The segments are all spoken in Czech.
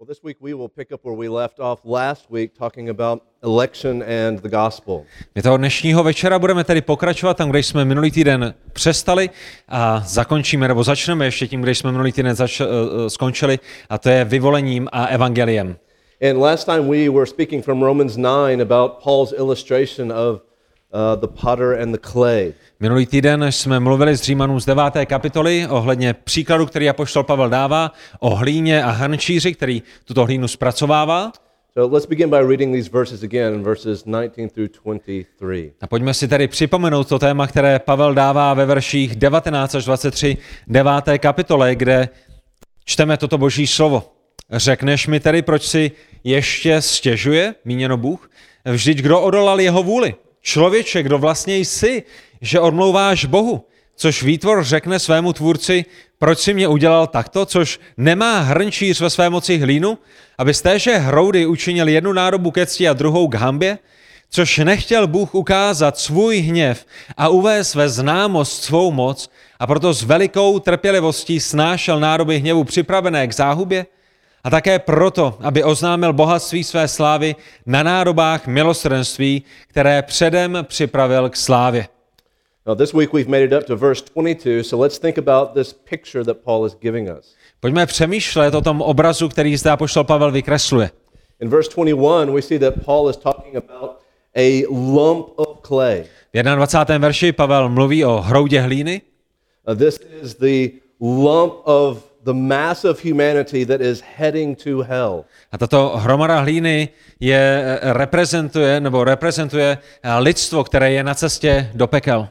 Well, this week we will pick up where we left off last week, talking about election and the gospel. My toho dnešního večera budeme tedy pokračovat tam, kde jsme minulý týden přestali a zakončíme, nebo začneme ještě tím, kde jsme minulý týden zač- uh, skončili, a to je vyvolením a evangeliem. And last time we were speaking from Romans 9 about Paul's illustration of the potter and the clay. Minulý týden jsme mluvili s Římanům z 9. kapitoly ohledně příkladu, který apoštol Pavel dává o hlíně a hrnčíři, který tuto hlínu zpracovává. So let's begin by reading these verses again, verses 19 through 23. A pojďme si tedy připomenout to téma, které Pavel dává ve verších 19 až 23 9. kapitole, kde čteme toto boží slovo. Řekneš mi tedy, proč si ještě stěžuje, míněno Bůh? Vždyť kdo odolal jeho vůli? Člověče, kdo vlastně jsi, že odmlouváš Bohu? Což výtvor řekne svému tvůrci, proč si mě udělal takto, což nemá hrnčíř ve své moci hlínu, aby z téže hroudy učinil jednu nádobu ke cti a druhou k hambě? Což nechtěl Bůh ukázat svůj hněv a uvést ve známost svou moc a proto s velikou trpělivostí snášel nádoby hněvu připravené k záhubě? A také proto, aby oznámil bohatství své slávy na nádobách milosrdenství, které předem připravil k slávě. Now, this week we've made it up to verse 22, so let's think about this picture that Paul is giving us. Pojďme přemýšlet o tom obrazu, který zde apoštol Pavel vykresluje. In verse 21, we see that Paul is talking about a lump of clay. V 21. verši Pavel mluví o hroudě hlíny. Uh, this is the lump of the mass of humanity that is heading to hell. A tato hromada hlíny je, eh, reprezentuje, nebo reprezentuje eh, lidstvo, které je na cestě do pekel.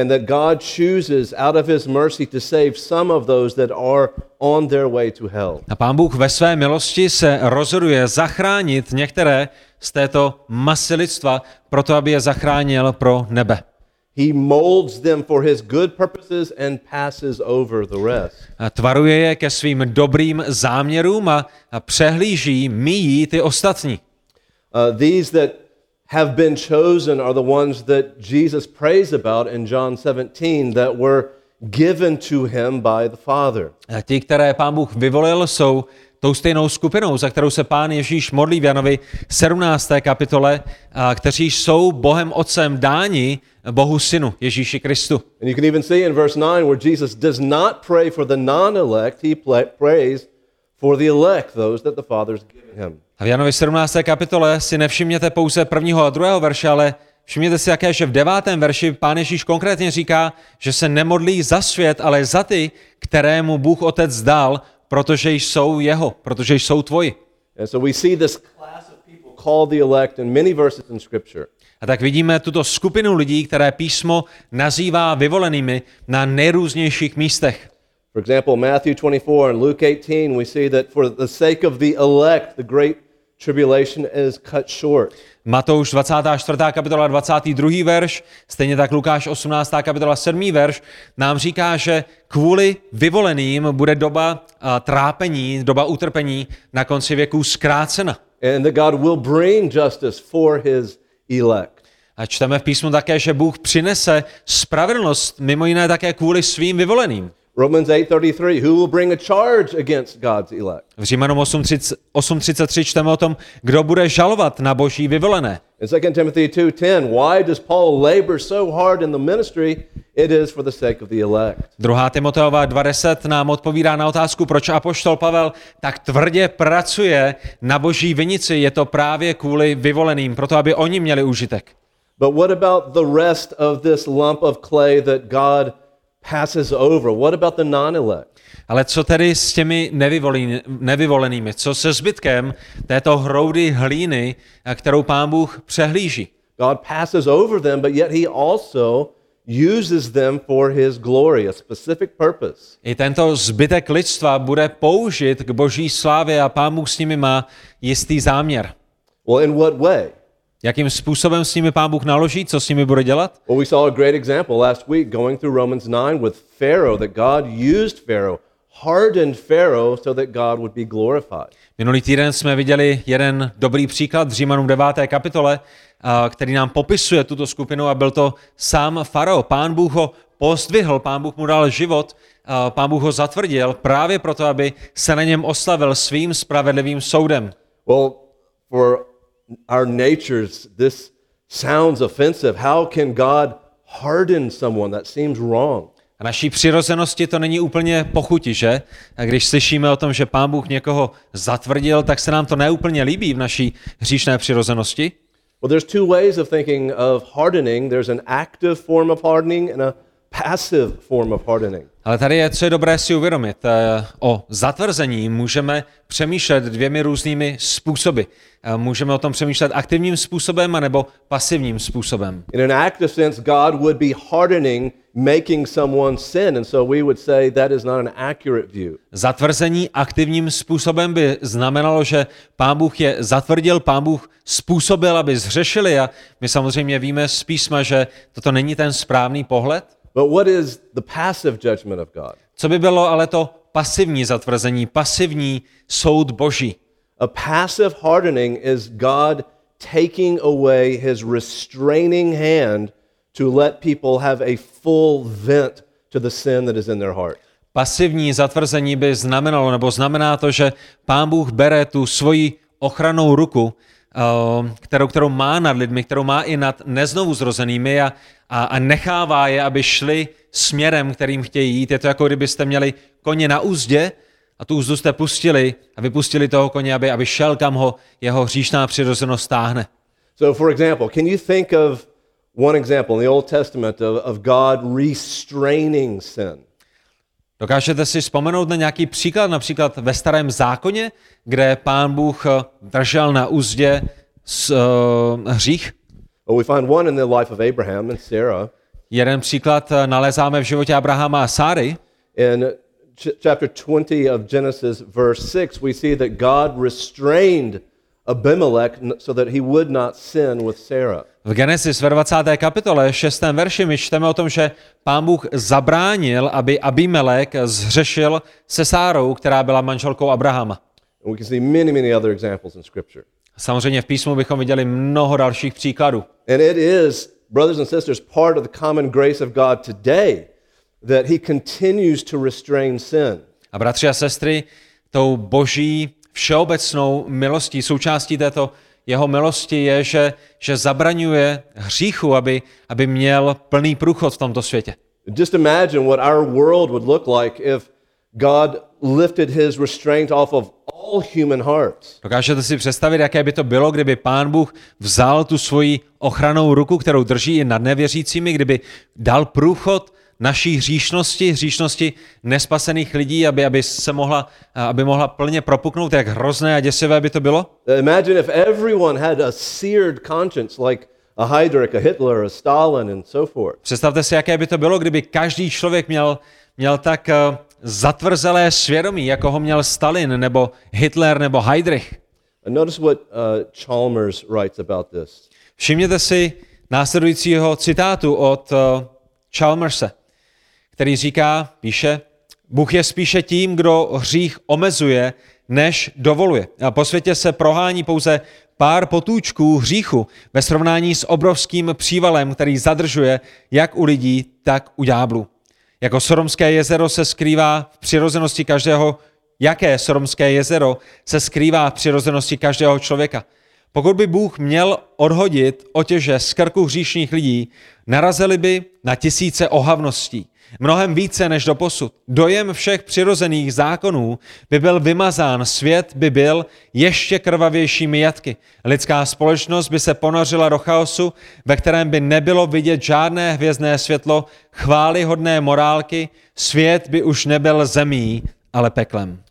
And that God chooses out of his mercy to save some of those that are on their way to hell. A pán Bůh ve své milosti se rozhoduje zachránit některé z této masy lidstva, proto aby je zachránil pro nebe. He molds them for his good purposes and passes over the rest. A tvaruje je ke svým dobrým záměrům a, a přehlíží, míjí ty ostatní. Uh, these that have been chosen are the ones that Jesus prays about in John 17 that were given to him by the Father. A ti, které pán Bůh vyvolil, jsou tou stejnou skupinou, za kterou se pán Ježíš modlí v Janovi 17. kapitole, a kteří jsou Bohem Otcem dáni Bohu Synu, Ježíši Kristu. And you can even see in verse 9 where Jesus does not pray for the non elect, he prays for the elect, those that the Father's given him. A v Janovi 17. kapitole si nevšimněte pouze prvního a druhého verše, ale všimněte si jaké, že v devátém verši pán Ježíš konkrétně říká, že se nemodlí za svět, ale za ty, kterému Bůh Otec dal, protože jsou jeho, protože jsou tvoji. And so we see this class of people called the elect in many verses in Scripture. A tak vidíme tuto skupinu lidí, které písmo nazývá vyvolenými na nejrůznějších místech. For example, Matthew 24 and Luke 18, we see that for the sake of the elect, the great tribulation is cut short. Matouš 24. kapitola 22. verš, stejně tak Lukáš 18. kapitola 7. verš, nám říká, že kvůli vyvoleným bude doba trápení, doba utrpení na konci věků zkrácena. And that God will bring justice for his elect. A čteme v písmu také, že Bůh přinese spravedlnost mimo jiné také kvůli svým vyvoleným. Romans 8:33, who will bring a charge against God's elect? V Římanům 8.30 8.33 čteme o tom, kdo bude žalovat na boží vyvolené. In 2 Timothy 2:10, why does Paul labor so hard in the ministry? It is for the sake of the elect. 2. Timoteova 2.10 nám odpovídá na otázku, proč apoštol Pavel tak tvrdě pracuje na boží vinici. Je to právě kvůli vyvoleným, proto aby oni měli užitek. But what about the rest of this lump of clay that God passes over? What about the non-elect? Ale co tedy s těmi nevyvolenými, nevyvolenými? Co se zbytkem této hroudy hlíny, a kterou pán Bůh přehlíží? God passes over them, but yet he also uses them for his glory, a specific purpose. I tento zbytek lidstva bude použit k boží slávě a pán Bůh s nimi má jistý záměr. Well, in what way? Jakým způsobem s nimi pán Bůh naloží, co s nimi bude dělat? Well, we saw a great example last week going through Romans 9 with Pharaoh, that God used Pharaoh, hardened Pharaoh so that God would be glorified. Minulý týden jsme viděli jeden dobrý příklad v Římanům 9. kapitole, který nám popisuje tuto skupinu a byl to sám Farao. Pán Bůh ho pozdvihl, pán Bůh mu dal život pán Bůh ho zatvrdil právě proto, aby se na něm oslavil svým spravedlivým soudem. Well, for our natures, this sounds offensive. How can God harden someone that seems wrong? A naší přirozenosti to není úplně pochuti, že? A když slyšíme o tom, že pán Bůh někoho zatvrdil, tak se nám to neúplně líbí v naší hříšné přirozenosti. Well, there's two ways of thinking of hardening. There's an active form of hardening and a passive form of hardening. Ale tady je, co je dobré si uvědomit. Eh, O zatvrzení můžeme přemýšlet dvěmi různými způsoby. Eh, Můžeme o tom přemýšlet aktivním způsobem anebo pasivním způsobem. In an active sense, God would be hardening, making someone sin. And so we would say that is not an accurate view. Zatvrzení aktivním způsobem by znamenalo, že pán Bůh je zatvrdil, pán Bůh způsobil, aby zhřešili a my samozřejmě víme z písma, že toto není ten správný pohled. But what is the passive judgment of God? Co by bylo ale to pasivní zatvrzení, pasivní soud Boží? A passive hardening is God taking away his restraining hand to let people have a full vent to the sin that is in their heart. Pasivní zatvrzení by znamenalo, nebo znamená to, že pán Bůh bere tu svoji ochranou ruku, kterou, kterou má nad lidmi, kterou má i nad neznovu zrozenými a, a, a nechává je, aby šli směrem, kterým chtějí jít. Je to jako kdybyste měli koně na úzdě a tu úzdu jste pustili a vypustili toho koně, aby, aby šel, kam ho jeho hříšná přirozenost táhne. So, for example, can you think of one example in the Old Testament of, of God restraining sin? Dokážete si vzpomenout na nějaký příklad, například ve starém zákoně, kde pán Bůh eh, držel na úzdě s, uh, hřích? Well, we find one in the life of Abraham and Sarah. Jeden příklad eh, nalezáme v životě Abrahama a Sáry. In ch- chapter 20 of Genesis, verse 6, we see that God restrained Abimelech so that he would not sin with Sarah. V Genesis ve 20. kapitole 6. verši my čteme o tom, že pán Bůh zabránil, aby Abimelek zhřešil se Sárou, která byla manželkou Abrahama. And we can see many, many other examples in Scripture. Samozřejmě v písmu bychom viděli mnoho dalších příkladů. And it is, brothers and sisters, part of the common grace of God today that he continues to restrain sin. A bratři a sestry, tou boží všeobecnou milostí, součástí této jeho milosti je, že, že zabraňuje hříchu, aby, aby měl plný průchod v tomto světě. Just imagine what our world would look like if God lifted his restraint off of all human hearts. Dokážete si představit, jaké by to bylo, kdyby pán Bůh vzal tu svoji ochranou ruku, kterou drží i nad nevěřícími, kdyby dal průchod naší hříšnosti, hříšnosti nespasených lidí, aby, aby se mohla, aby mohla plně propuknout, jak hrozné a děsivé by to bylo? Imagine if everyone had a seared conscience like a Heydrich, a Hitler, a Stalin, and so forth. Představte si, jaké by to bylo, kdyby každý člověk měl, měl tak eh, zatvrzelé svědomí, jako ho měl Stalin, nebo Hitler, nebo Heydrich. And notice what uh, Chalmers writes about this. Všimněte si následujícího citátu od uh, Chalmerse, který říká, píše, Bůh je spíše tím, kdo hřích omezuje, než dovoluje. A po světě se prohání pouze pár potůčků hříchu ve srovnání s obrovským přívalem, který zadržuje jak u lidí, tak u ďáblů. Jako Soromské jezero se skrývá v přirozenosti každého, jaké Soromské jezero se skrývá v přirozenosti každého člověka. Pokud by Bůh měl odhodit otěže z krku hříšných lidí, narazili by na tisíce ohavností. Mnohem více než do posud. Dojem všech přirozených zákonů by byl vymazán, svět by byl ještě krvavějšími jatky. Lidská společnost by se ponořila do chaosu, ve kterém by nebylo vidět žádné hvězdné světlo, chválihodné morálky, svět by už nebyl zemí, ale peklem.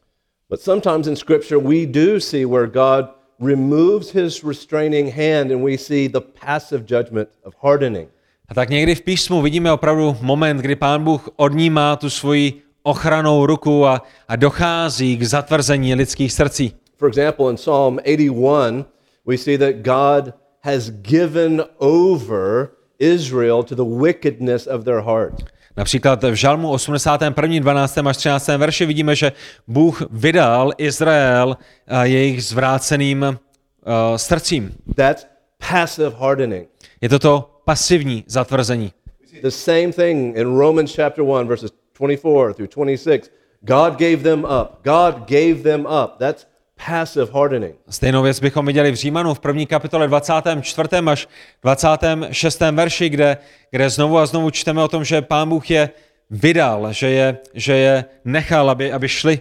But sometimes in Scripture, we do see where God removes his restraining hand and we see the passive judgment of hardening. A tak někdy v písmu vidíme opravdu moment, kdy pán Bůh odnímá tu svoji ochranou ruku a, a dochází k zatvrzení lidských srdcí. For example, in Psalm 81, we see that God has given over Israel to the wickedness of their heart. Například v Žalmu 81. 12. až 13. verši vidíme, že Bůh vydal Izrael eh, jejich zvráceným uh, srdcím. That's passive hardening. Je to to pasivní zatvrzení. The same thing in Romans chapter 1, verses 24 through 26, God gave them up. God gave them up. That's passive hardening. Stejnou věc bychom viděli v Římanu v první kapitole 24. až 26. verši, kde, kde znovu a znovu čteme o tom, že Pán Bůh je vydal, že je, že je nechal, aby, aby šli.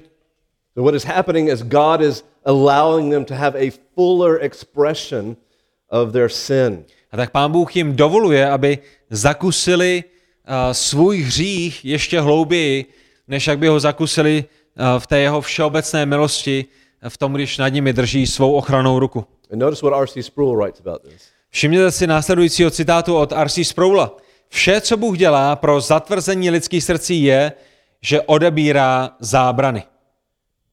So what is happening is God is allowing them to have a fuller expression of their sin. A tak Pán Bůh jim dovoluje, aby zakusili uh, svůj hřích ještě hlouběji, než jak by ho zakusili uh, v té jeho všeobecné milosti, v tom, když nad nimi drží svou ochranou ruku. Všimněte si následujícího citátu od R.C. Sproula. Vše, co Bůh dělá pro zatvrzení lidských srdcí, je, že odebírá zábrany.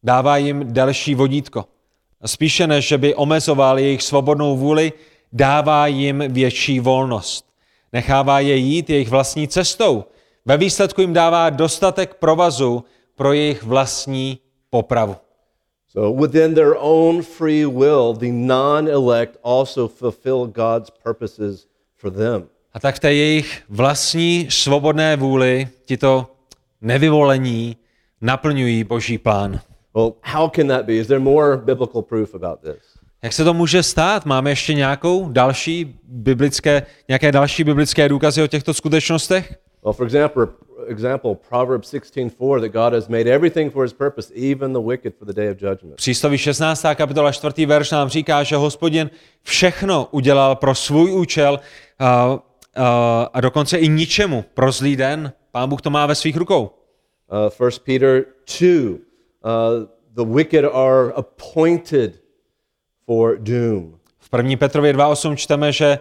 Dává jim další vodítko. Spíše než, že by omezoval jejich svobodnou vůli, dává jim větší volnost. Nechává je jít jejich vlastní cestou. Ve výsledku jim dává dostatek provazu pro jejich vlastní popravu. So within their own free will, the non-elect also fulfill God's purposes for them. A tak v té jejich vlastní svobodné vůli tito nevyvolení naplňují boží plán. Well, how can that be? Is there more biblical proof about this? Jak se to může stát? Máme ještě nějakou další biblické, nějaké další biblické důkazy o těchto skutečnostech? Well, for example, example Proverbs 16:4 that God has made everything for his purpose, even the wicked for the day of judgment. Přísloví 16. kapitola 4. verš nám říká, že hospodin všechno udělal pro svůj účel a, a, a dokonce i ničemu pro zlý den. Pán Bůh to má ve svých rukou. Uh, 1 Peter 2, uh, the wicked are appointed for doom. V 1. Petrově 2.8 čteme, že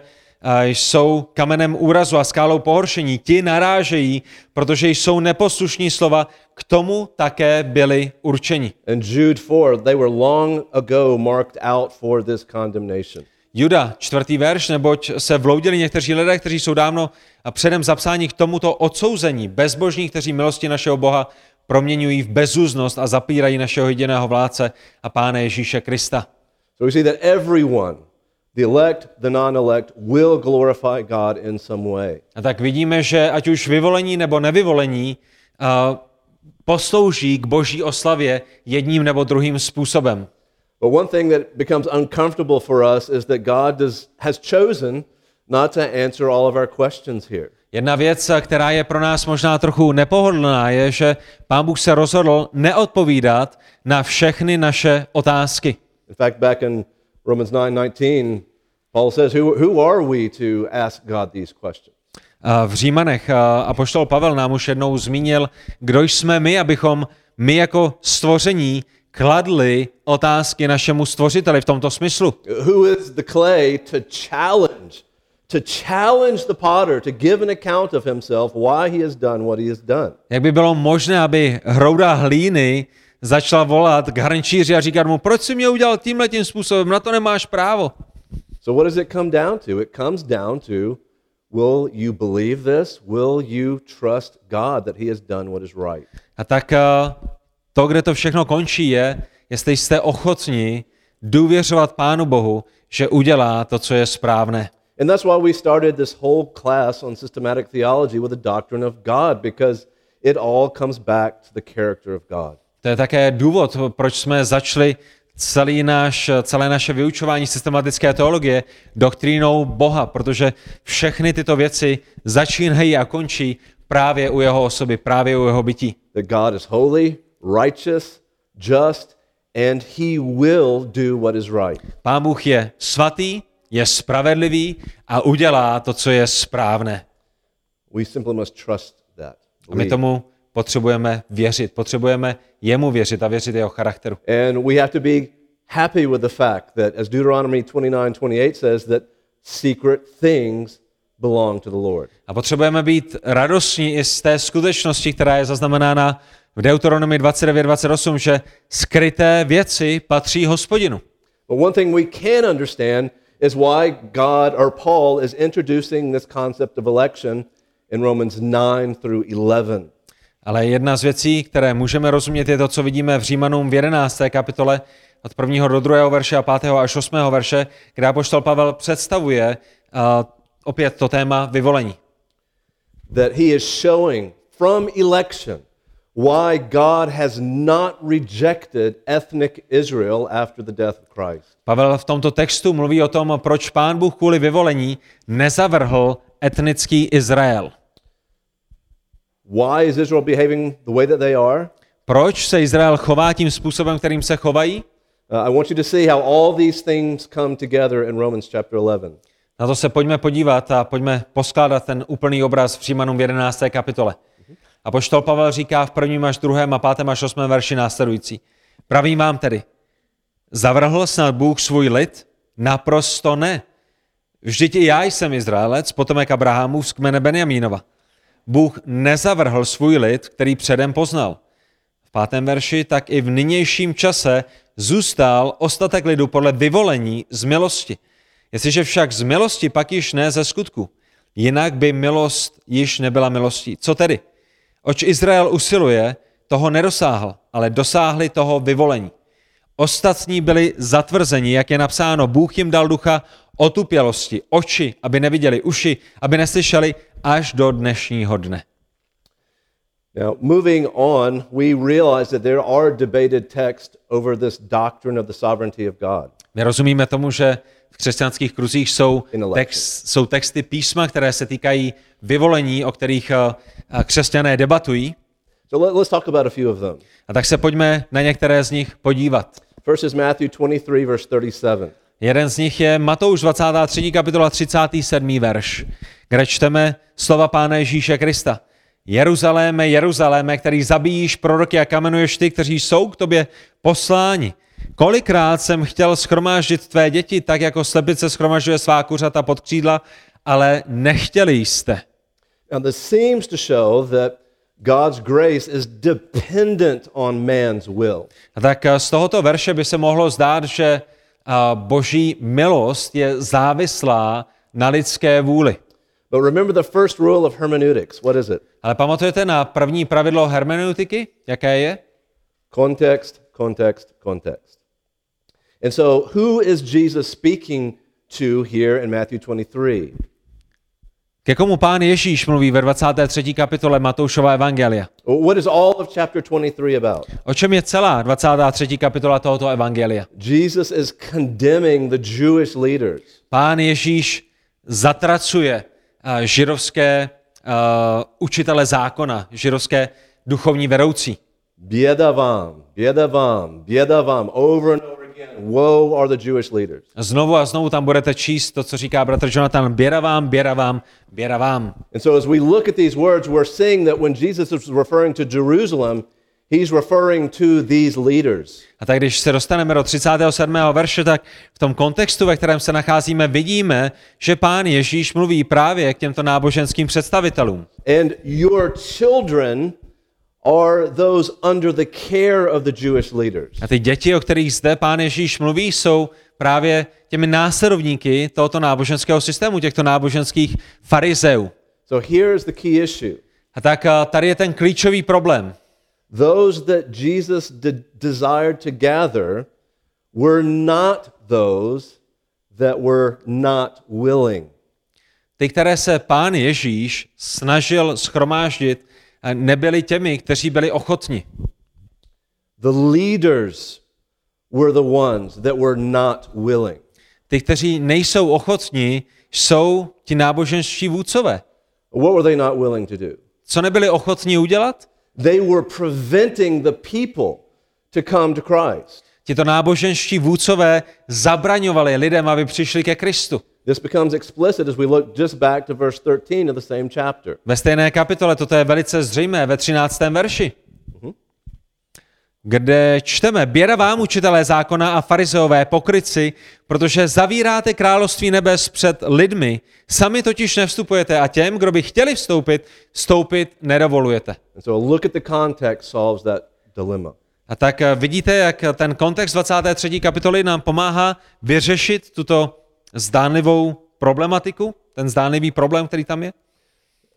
jsou kamenem úrazu a skálou pohoršení. Ti narážejí, protože jsou neposlušní slova, k tomu také byli určeni. And Jude 4, they were long ago marked out for this condemnation. Juda, čtvrtý verš, neboť se vloudili někteří lidé, kteří jsou dávno a předem zapsáni k tomuto odsouzení, bezbožní, kteří milosti našeho Boha proměňují v bezúznost a zapírají našeho jediného vládce a Pána Ježíše Krista. So we see that everyone, the elect, the non-elect, will glorify God in some way. A tak vidíme, že ať už vyvolení nebo nevyvolení uh, poslouží k boží oslavě jedním nebo druhým způsobem. But one thing that becomes uncomfortable for us is that God does, has chosen not to answer all of our questions here. Jedna věc, která je pro nás možná trochu nepohodlná, je, že Pán Bůh se rozhodl neodpovídat na všechny naše otázky. In fact, back in Romans 9:19, Paul says, who, who are we to ask God these questions? A V Římanech a apoštol Pavel nám už jednou zmínil, kdo jsme my, abychom my jako stvoření kladli otázky našemu stvořiteli v tomto smyslu. Who is the clay to challenge, to challenge the potter to give an account of himself why he has done what he has done? Jak by bylo možné, aby hrouda hlíny začala volat k hrnčíři a říkat mu, proč jsi mě udělal tímhle tím způsobem, na to nemáš právo. So what does it come down to? It comes down to will you believe this? Will you trust God that he has done what is right? A tak eh, to, kde to všechno končí, je, jestli jste ochotní důvěřovat Pánu Bohu, že udělá to, co je správné. And that's why we started this whole class on systematic theology with the doctrine of God because it all comes back to the character of God. To je také důvod, proč jsme začali celý náš, celé naše vyučování systematické teologie doktrínou Boha, protože všechny tyto věci začínají a končí právě u jeho osoby, právě u jeho bytí. That God is holy, righteous, just, and he will do what is right. Pán Bůh je svatý, je spravedlivý a udělá to, co je správné. We simply must trust that. A my tomu potřebujeme věřit. Potřebujeme jemu věřit a věřit jeho charakteru. And we have to be happy with the fact that, as Deuteronomy 29 28 says, that secret things belong to the Lord. A potřebujeme být radostní i z té skutečnosti, která je zaznamenána v Deuteronomii 29.28, že skryté věci patří hospodinu. But one thing we can understand is why God or Paul is introducing this concept of election in Romans 9 through 11. Ale jedna z věcí, které můžeme rozumět, je to, co vidíme v Římanům v 11. kapitole od 1. do 2. verše a 5. až 8. verše, kde apoštol Pavel představuje uh, opět to téma vyvolení. That he is showing from election why God has not rejected ethnic Israel after the death of Christ. Pavel v tomto textu mluví o tom, proč pán Bůh kvůli vyvolení nezavrhl etnický Izrael. Why is Israel behaving the way that they are? Proč se Izrael chová tím způsobem, kterým se chovají? Uh, I want you to see how all these things come together in Romans chapter 11. Na to se pojďme podívat a pojďme poskládat ten úplný obraz v Přímanům v 11. kapitole. A poštol Pavel říká v prvním až druhém a pátém až osmém verši následující. Pravím vám tedy, zavrhl snad Bůh svůj lid? Naprosto ne. Vždyť i já jsem Izraelec, potomek Abrahamův z kmene Benjamínova. Bůh nezavrhl svůj lid, který předem poznal. V pátém verši tak i v nynějším čase zůstal ostatek lidu podle vyvolení z milosti. Jestliže však z milosti, pak již ne ze skutku. Jinak by milost již nebyla milostí. Co tedy? Oč Izrael usiluje, toho nedosáhl, ale dosáhli toho vyvolení. Ostatní byli zatvrzeni, jak je napsáno, Bůh jim dal ducha otupělosti, oči, aby neviděli, uši, aby neslyšeli až do dnešního dne. Now, moving on, we realize that there are debated texts over this doctrine of the sovereignty of God. My rozumíme tomu, že v křesťanských kruzích jsou, text, jsou texty písma, které se týkají vyvolení, o kterých eh, eh, křesťané debatují. So let, let's talk about a few of them. A tak se pojďme na některé z nich podívat. First is Matthew 23, verse 37. Jeden z nich je Matouš 23. kapitola 37. verš, kde čteme slova Pána Ježíše Krista. Jeruzaléme, Jeruzaléme, který zabíjíš proroky a kamenuješ ty, kteří jsou k tobě posláni. Kolikrát jsem chtěl schromáždit tvé děti, tak jako slepice schromažďuje svá kuřata pod křídla, ale nechtěli jste. Now, this seems to show that God's grace is dependent on man's will. A tak eh, z tohoto verše by se mohlo zdát, že boží milost je závislá na lidské vůli. But remember the first rule of hermeneutics. What is it? Ale pamatujete na první pravidlo hermeneutiky? Jaké je? Context, context, context. And so, who is Jesus speaking to here in Matthew 23? Ke komu pán Ježíš mluví ve 23. kapitole Matoušova evangelia? What is all of chapter 23 about? O čem je celá 23. kapitola tohoto evangelia? Jesus is condemning the Jewish leaders. Pán Ježíš zatracuje uh, židovské uh, učitele zákona, židovské duchovní vedoucí. Běda vám, běda vám, běda vám, over and over. Woe are the Jewish leaders. Znovu a znovu tam budete číst to, co říká bratr Jonathan, běda vám, běda vám, běda vám. And so, as we look at these words, we're seeing that when Jesus is referring to Jerusalem, he's referring to these leaders. A tak když se dostaneme do 37. verše, tak v tom kontextu, ve kterém se nacházíme, vidíme, že pán Ježíš mluví právě k těmto náboženským představitelům. And your children are those under the care of the Jewish leaders. A ty děti, o kterých zde pán Ježíš mluví, jsou právě těmi následovníky tohoto náboženského systému, těchto náboženských farizeů. So here's the key issue. A tak a tady je ten klíčový problém. Those that Jesus de- desired to gather were not those that were not willing. Ty, které se pán Ježíš snažil schromáždit, nebyli těmi, kteří byli ochotni. The leaders were the ones that were not willing. Ty, kteří nejsou ochotní, jsou ti náboženští vůdcové. What were they not willing to do? Co nebyli ochotní udělat? They were preventing the people to come to Christ. Tito náboženští vůdcové zabraňovali lidem, aby přišli ke Kristu. This becomes explicit as we look just back to verse 13 of the same chapter. Ve stejné kapitole, toto je velice zřejmé, ve 13. verši, kde čteme, běda vám, učitelé zákona a farizeové pokryci, protože zavíráte království nebes před lidmi, sami totiž nevstupujete a těm, kdo by chtěli vstoupit, vstoupit nedovolujete. And so a look at the context solves that dilemma. A tak eh, vidíte, jak ten kontext 23. kapitoly nám pomáhá vyřešit tuto zdánlivou problematiku, ten zdánlivý problém, který tam je?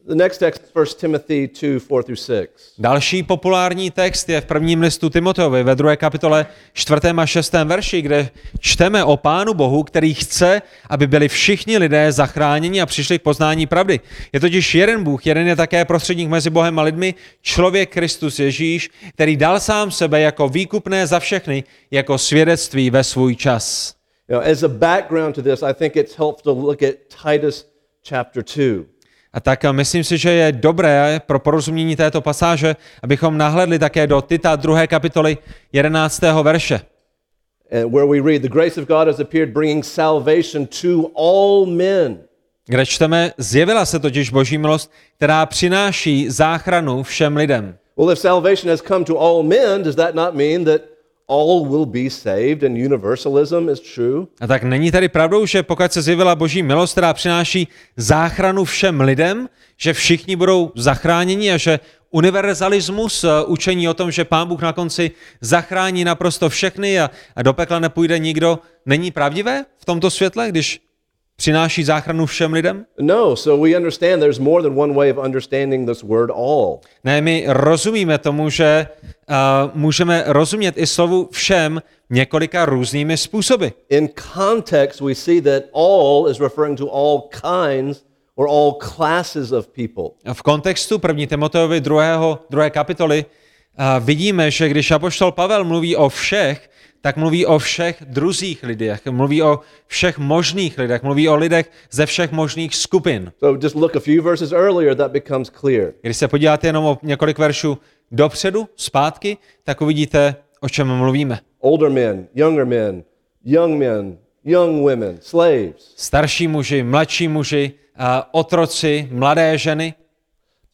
The next text is 1 Timothy 2 4 through 6. Další populární text je v prvním listu Timoteovi ve druhé kapitole 4. a 6. verši, kde čteme o Pánu Bohu, který chce, aby byli všichni lidé zachráněni a přišli k poznání pravdy. Je totiž jeden Bůh, jeden je také prostředník mezi Bohem a lidmi, člověk Kristus Ježíš, který dal sám sebe jako výkupné za všechny, jako svědectví ve svůj čas. You know, as a background to this, I think it's helpful to look at Titus chapter 2. A tak myslím si, že je dobré pro porozumění této pasáže, abychom nahledli také do Tita 2. kapitoly 11. verše. where we read, The grace of God has appeared, bringing salvation to all men. kde čteme, zjevila se totiž boží milost, která přináší záchranu všem lidem. Well, if salvation has come to all men, does that not mean that all will be saved and universalism is true? A tak není tady pravdou, že pokud se zjevila boží milost, která přináší záchranu všem lidem, že všichni budou zachráněni a že univerzalismus, eh, učení o tom, že pán Bůh na konci zachrání naprosto všechny a, a do pekla nepůjde nikdo, není pravdivé v tomto světle, když přináší záchranu všem lidem? No, so we understand there's more than one way of understanding this word all. Ne, my rozumíme tomu, že uh, můžeme rozumět i slovu všem několika různými způsoby. In context, we see that all is referring to all kinds or all classes of people. V kontextu 1. Timoteovi 2. 2. kapitoly uh, vidíme, že když apoštol Pavel mluví o všech, tak mluví o všech druzích lidech, mluví o všech možných lidech, mluví o lidech ze všech možných skupin. So just look a few verses earlier, that becomes clear. Když se podíváte jenom o několik veršů dopředu, zpátky, tak uvidíte, o čem mluvíme. Older men, younger men, young men, young women, slaves. Starší muži, mladší muži, a otroci, mladé ženy.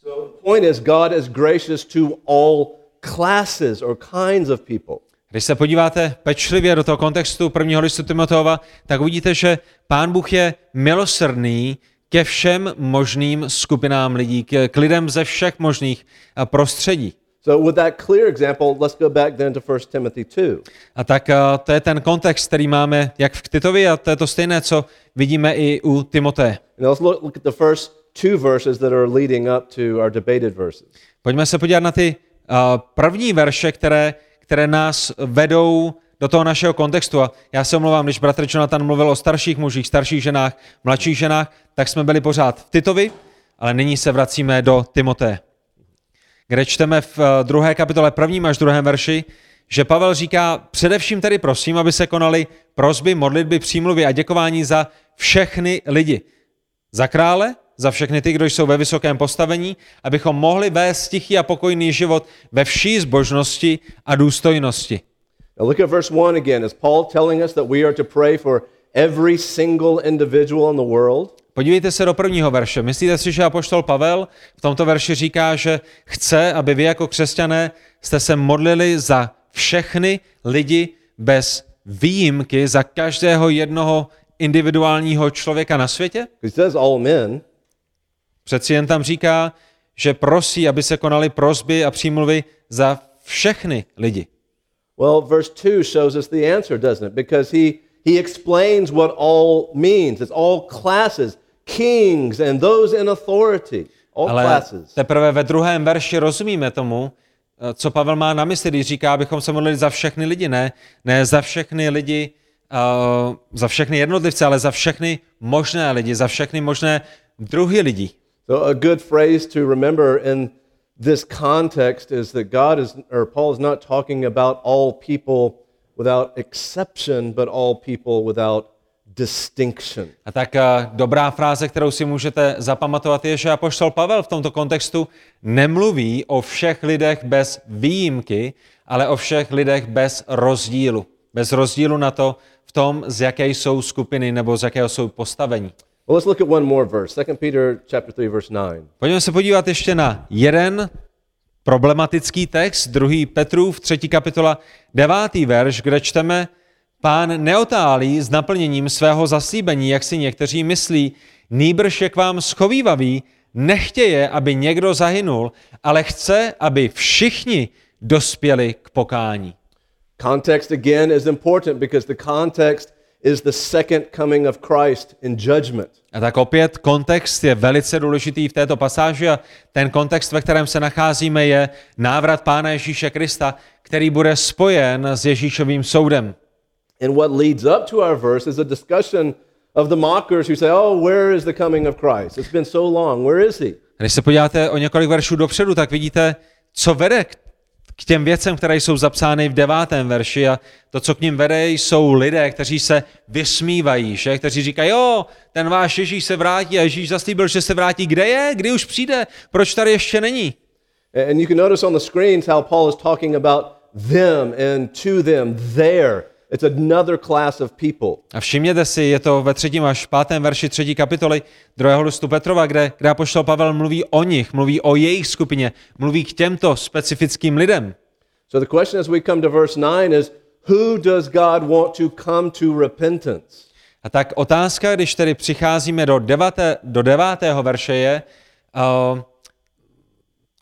So the point is, God is gracious to all classes or kinds of people. Když se podíváte pečlivě do toho kontextu prvního listu Timoteova, tak uvidíte, že Pán Bůh je milosrdný ke všem možným skupinám lidí, k, lidem ze všech možných a, prostředí. So with that clear example, let's go back then to 1 Timothy 2. A tak a, to je ten kontext, který máme jak v Titovi a to je to stejné, co vidíme i u Timoteje. And let's look, look at the first two verses that are leading up to our debated verses. Pojďme se podívat na ty a, první verše, které, které nás vedou do toho našeho kontextu. A já se omlouvám, když bratr Jonathan mluvil o starších mužích, starších ženách, mladších ženách, tak jsme byli pořád v Titovi, ale nyní se vracíme do Timoteje, kde čteme v eh, druhé kapitole prvním až druhém verši, že Pavel říká, především tedy prosím, aby se konaly prosby, modlitby, přímluvy a děkování za všechny lidi. Za krále, za všechny ty, kdo jsou ve vysokém postavení, abychom mohli vést tichý a pokojný život ve vší zbožnosti a důstojnosti. Now look at verse 1 again. Is Paul telling us that we are to pray for every single individual in the world? Podívejte se do prvního verše. Myslíte si, že apoštol Pavel v tomto verši říká, že chce, aby vy jako křesťané jste se modlili za všechny lidi bez výjimky, za každého jednoho individuálního člověka na světě? He says all men. Přeci jen tam říká, že prosí, aby se konaly prosby a přímluvy za všechny lidi. Well, verse 2 shows us the answer, doesn't it? Because he, he explains what all means. It's all classes, kings and those in authority. All Ale classes. teprve ve druhém verši rozumíme tomu, eh, co Pavel má na mysli, když říká, abychom se modlili za všechny lidi, ne, ne za všechny lidi, uh, za všechny jednotlivce, ale za všechny možné lidi, za všechny možné druhy lidí. So a good phrase to remember in this context is that God is, or Paul is not talking about all people without exception, but all people without distinction. A tak uh, dobrá fráze, kterou si můžete zapamatovat, je, že apoštol Pavel v tomto kontextu nemluví o všech lidech bez výjimky, ale o všech lidech bez rozdílu. Bez rozdílu na to, v tom, z jaké jsou skupiny nebo z jakého jsou postavení. Well, let's look at one more verse. 2 Peter chapter 3 verse 9. Pojďme se podívat ještě na jeden problematický text, druhý Petrův, třetí kapitola, devátý verš, kde čteme, pán neotálí s naplněním svého zaslíbení, jak si někteří myslí, nýbrž je k vám schovývavý, nechtěje, aby někdo zahynul, ale chce, aby všichni dospěli k pokání. Context again is important because the context is the second coming of Christ in judgment. A tak opět kontext je velice důležitý v této pasáži a ten kontext, ve kterém se nacházíme, je návrat Pána Ježíše Krista, který bude spojen s Ježíšovým soudem. And what leads up to our verse is a discussion of the mockers who say, Oh, where is the coming of Christ? It's been so long. Where is he? Když se podíváte o několik veršů dopředu, tak vidíte, co vede k k těm věcem, které jsou zapsány v devátém verši a to, co k ním vede, jsou lidé, kteří se vysmívají, že? kteří říkají, jo, ten váš Ježíš se vrátí a Ježíš zaslíbil, že se vrátí. Kde je? Kdy už přijde? Proč tady ještě není? And you can notice on the screens how Paul is talking about them and to them, there. It's another class of people. A všimněte si, je to ve třetím až pátém verši třetí kapitoly druhého listu Petrova, kde, kde apoštol Pavel mluví o nich, mluví o jejich skupině, mluví k těmto specifickým lidem. So the question as we come to verse 9 is who does God want to come to repentance? A tak otázka, když tedy přicházíme do, deváté, do devátého verše je, uh,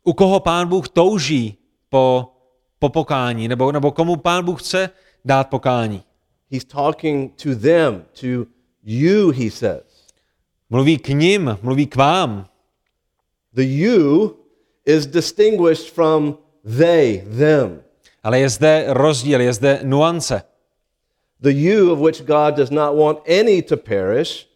u koho pán Bůh touží po, po pokání, nebo, nebo komu pán Bůh chce dát pokání. He's talking to them, to you, he says. Mluví k ním, mluví k vám. The you is distinguished from they, them. Ale je zde rozdíl, je zde nuance. The you of which God does not want any to perish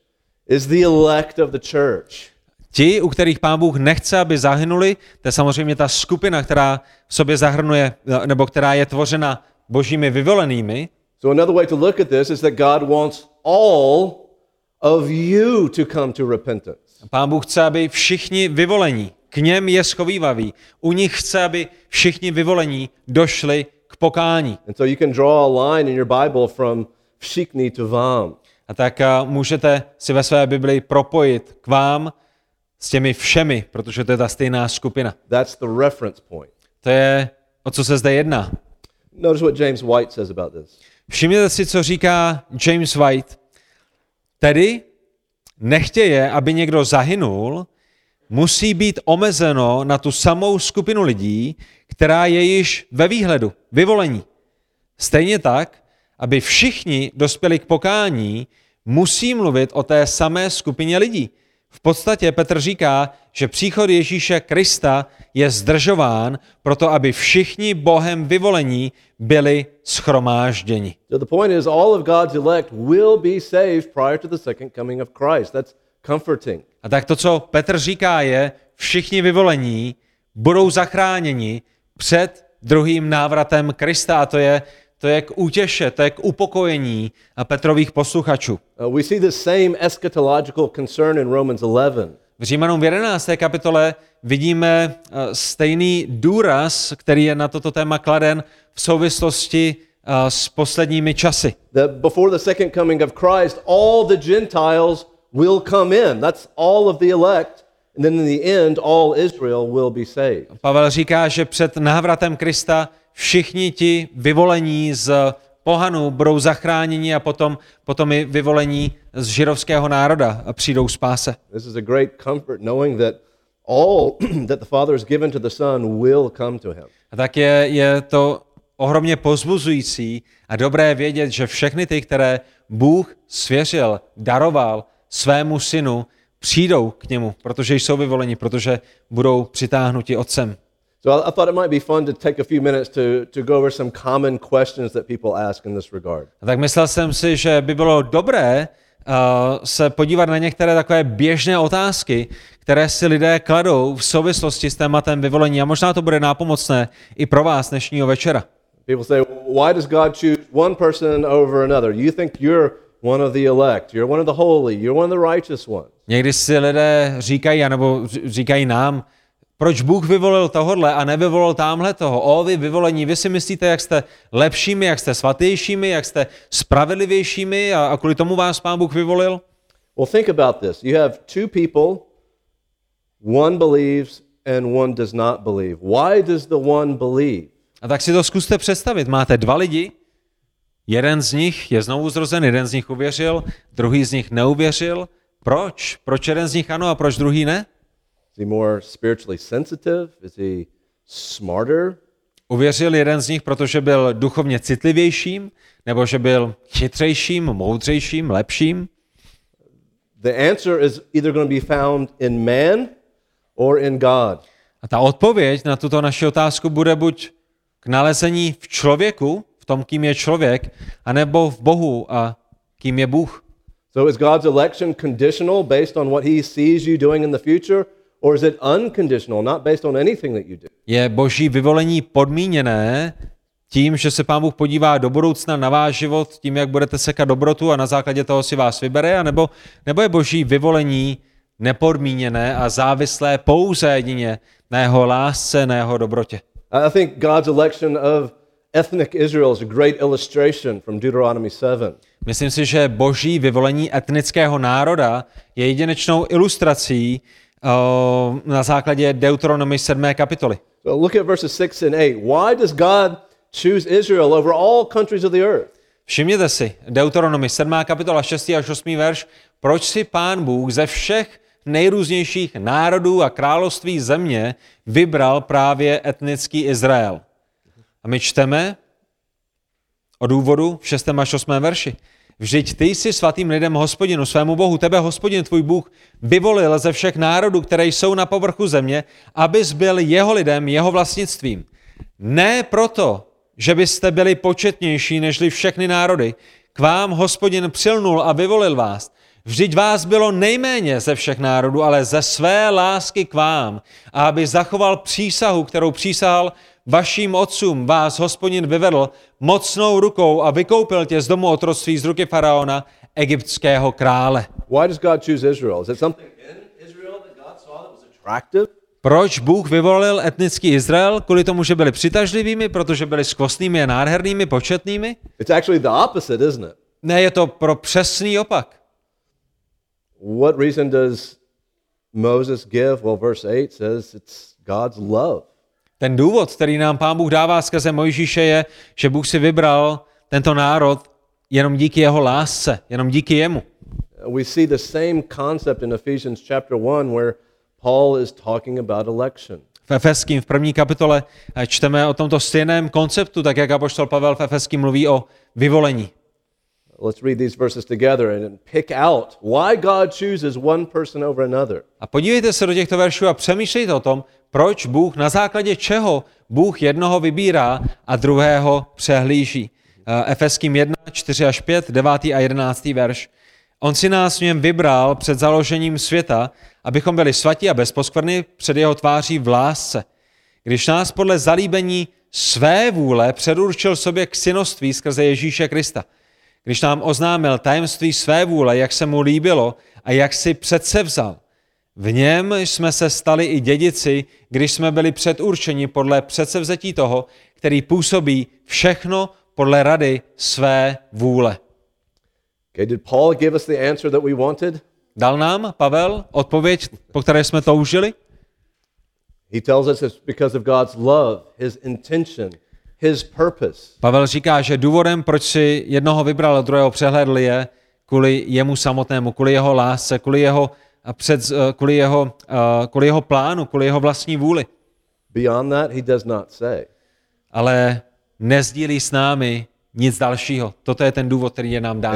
is the elect of the church. Ti, u kterých pán Bůh nechce, aby zahynuli, to je samozřejmě ta skupina, která v sobě zahrnuje, nebo která je tvořena božími vyvolenými. So another way to look at this is that God wants all of you to come to repentance. Pán Bůh chce, aby všichni vyvolení, k něm je schovývavý, u nich chce, aby všichni vyvolení došli k pokání. And so you can draw a line in your Bible from Všichni to vám. A tak uh, můžete si ve své Bibli propojit k vám s těmi všemi, protože to je ta stejná skupina. That's the reference point. To je, o co se zde jedná. Notice what James White says about this. Všimněte si, co říká James White. Tedy nechtěje, aby někdo zahynul, musí být omezeno na tu samou skupinu lidí, která je již ve výhledu, vyvolení. Stejně tak, aby všichni dospěli k pokání, musí mluvit o té samé skupině lidí. V podstatě Petr říká, že příchod Ježíše Krista je zdržován proto, aby všichni Bohem vyvolení byli schromážděni. So the point is all of God's elect will be saved prior to the second coming of Christ. That's comforting. A tak to, co Petr říká, je, všichni vyvolení budou zachráněni před druhým návratem Krista. A to je, to je k útěše, to je k upokojení a Petrových posluchačů. Uh, we see the same eschatological concern in Romans 11. V Římanům v 11. kapitole vidíme uh, stejný důraz, který je na toto téma kladen v souvislosti uh, s posledními časy. That before the second coming of Christ, all the Gentiles will come in. That's all of the elect. And then in the end, all Israel will be saved. Pavel říká, že před návratem Krista všichni ti vyvolení z pohanů budou zachráněni a potom, potom i vyvolení z židovského národa a přijdou spáse. This is a great comfort knowing that all that the Father has given to the Son will come to him. A tak je, je to ohromně pozbuzující a dobré vědět, že všechny ty, které Bůh svěřil, daroval svému synu, přijdou k němu, protože jsou vyvoleni, protože budou přitáhnuti otcem. So I, I thought it might be fun to take a few minutes to, to go over some common questions that people ask in this regard. A tak myslel jsem si, že by bylo dobré uh, se podívat na některé takové běžné otázky, které si lidé kladou v souvislosti s tématem vyvolení a možná to bude nápomocné i pro vás dnešního večera. People say, why does God choose one person over another? You think you're one of the elect, you're one of the holy, you're one of the righteous ones. Někdy si lidé říkají, anebo říkají nám, proč Bůh vyvolil tohodle a nevyvolil tamhle toho? O, vy vyvolení, vy si myslíte, jak jste lepšími, jak jste svatějšími, jak jste spravedlivějšími a, a kvůli tomu vás Pán Bůh vyvolil? Well, think about this. You have two people, one believes and one does not believe. Why does the one believe? A tak si to zkuste představit. Máte dva lidi, jeden z nich je znovu zrozen, jeden z nich uvěřil, druhý z nich neuvěřil. Proč? Proč jeden z nich ano a proč druhý ne? Is he more spiritually sensitive? Is he smarter? Uvěřil jeden z nich, protože byl duchovně citlivějším, nebo že byl chytřejším, moudřejším, lepším? The answer is either going to be found in man or in God. A ta odpověď na tuto naši otázku bude buď k nalezení v člověku, v tom, kým je člověk, anebo v Bohu a kým je Bůh. So is God's election conditional based on what he sees you doing in the future or is it unconditional, not based on anything that you do? Je boží vyvolení podmíněné tím, že se pán Bůh podívá do budoucna na váš život, tím, jak budete sekat dobrotu a na základě toho si vás vybere, anebo, nebo je boží vyvolení nepodmíněné a závislé pouze jedině na jeho lásce, na jeho dobrotě. I think God's election of ethnic Israel is a great illustration from Deuteronomy 7. Myslím si, že boží vyvolení etnického národa je jedinečnou ilustrací na základě Deuteronomy 7. kapitoly. So look at verses 6 and 8. Why does God choose Israel over all countries of the earth? Všimněte si, Deuteronomy 7. kapitola 6. až 8. verš, proč si pán Bůh ze všech nejrůznějších národů a království země vybral právě etnický Izrael. A my čteme o důvodu v 6. až 8. verši. Vždyť ty jsi svatým lidem hospodinu, svému bohu, tebe hospodin tvůj Bůh vyvolil ze všech národů, které jsou na povrchu země, abys byl jeho lidem, jeho vlastnictvím. Ne proto, že byste byli početnější nežli všechny národy, k vám hospodin přilnul a vyvolil vás. Vždyť vás bylo nejméně ze všech národů, ale ze své lásky k vám, a aby zachoval přísahu, kterou přísahal vaším otcům, vás hospodin vyvedl mocnou rukou a vykoupil tě z domu otroctví z ruky faraona, egyptského krále. Why does God choose Israel? Is it something in Israel that God saw that was attractive? Proč Bůh vyvolil etnický Izrael? Kvůli tomu, že byli přitažlivými, protože byli skvostnými a nádhernými, početnými? It's actually the opposite, isn't it? Ne, je to pro přesný opak. What reason does Moses give? Well, verse 8 says it's God's love. Ten důvod, který nám pán Bůh dává skrze Mojžíše, je, že Bůh si vybral tento národ jenom díky jeho lásce, jenom díky jemu. We see the same concept in Ephesians chapter 1 where Paul is talking about election. V Efeským v první kapitole eh, čteme o tomto stejném konceptu, tak jak apoštol Pavel v Efeským mluví o vyvolení. Let's read these verses together and pick out why God chooses one person over another. A podívejte se do těchto veršů a přemýšlejte o tom, proč Bůh, na základě čeho Bůh jednoho vybírá a druhého přehlíží. Eh, Efeským 1, 4 až 5, 9 a 11 verš. On si nás v něm vybral před založením světa, abychom byli svatí a bezposkvrny před jeho tváří v lásce. Když nás podle zalíbení své vůle předurčil sobě k synoství skrze Ježíše Krista. Když nám oznámil tajemství své vůle, jak se mu líbilo a jak si přece vzal. V něm jsme se stali i dědici, když jsme byli předurčeni podle předsevzetí toho, který působí všechno podle rady své vůle. Okay, did Paul give us the answer that we wanted? Dal nám Pavel odpověď, po které jsme toužili? He tells us it's because of God's love, his intention, his purpose. Pavel říká, že důvodem, proč si jednoho vybral a druhého přehledl, je kvůli jemu samotnému, kvůli jeho lásce, kvůli jeho, a před, eh, kvůli jeho, eh, kvůli jeho plánu, kvůli jeho vlastní vůli. Beyond that, he does not say. Ale nezdílí s námi nic dalšího. Toto je ten důvod, který je nám dán.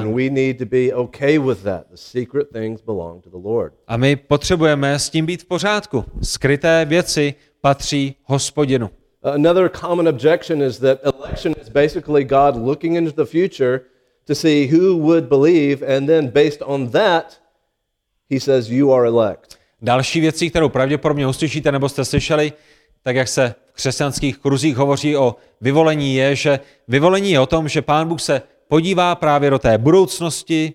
A my potřebujeme s tím být v pořádku. Skryté věci patří hospodinu. Another common objection is that election is basically God looking into the future to see who would believe, and then based on that, he says, You are elect. Další věcí, kterou pravděpodobně uslyšíte nebo jste slyšeli, tak jak se v křesťanských kruzích hovoří o vyvolení, je, že vyvolení je o tom, že Pán Bůh se podívá právě do té budoucnosti,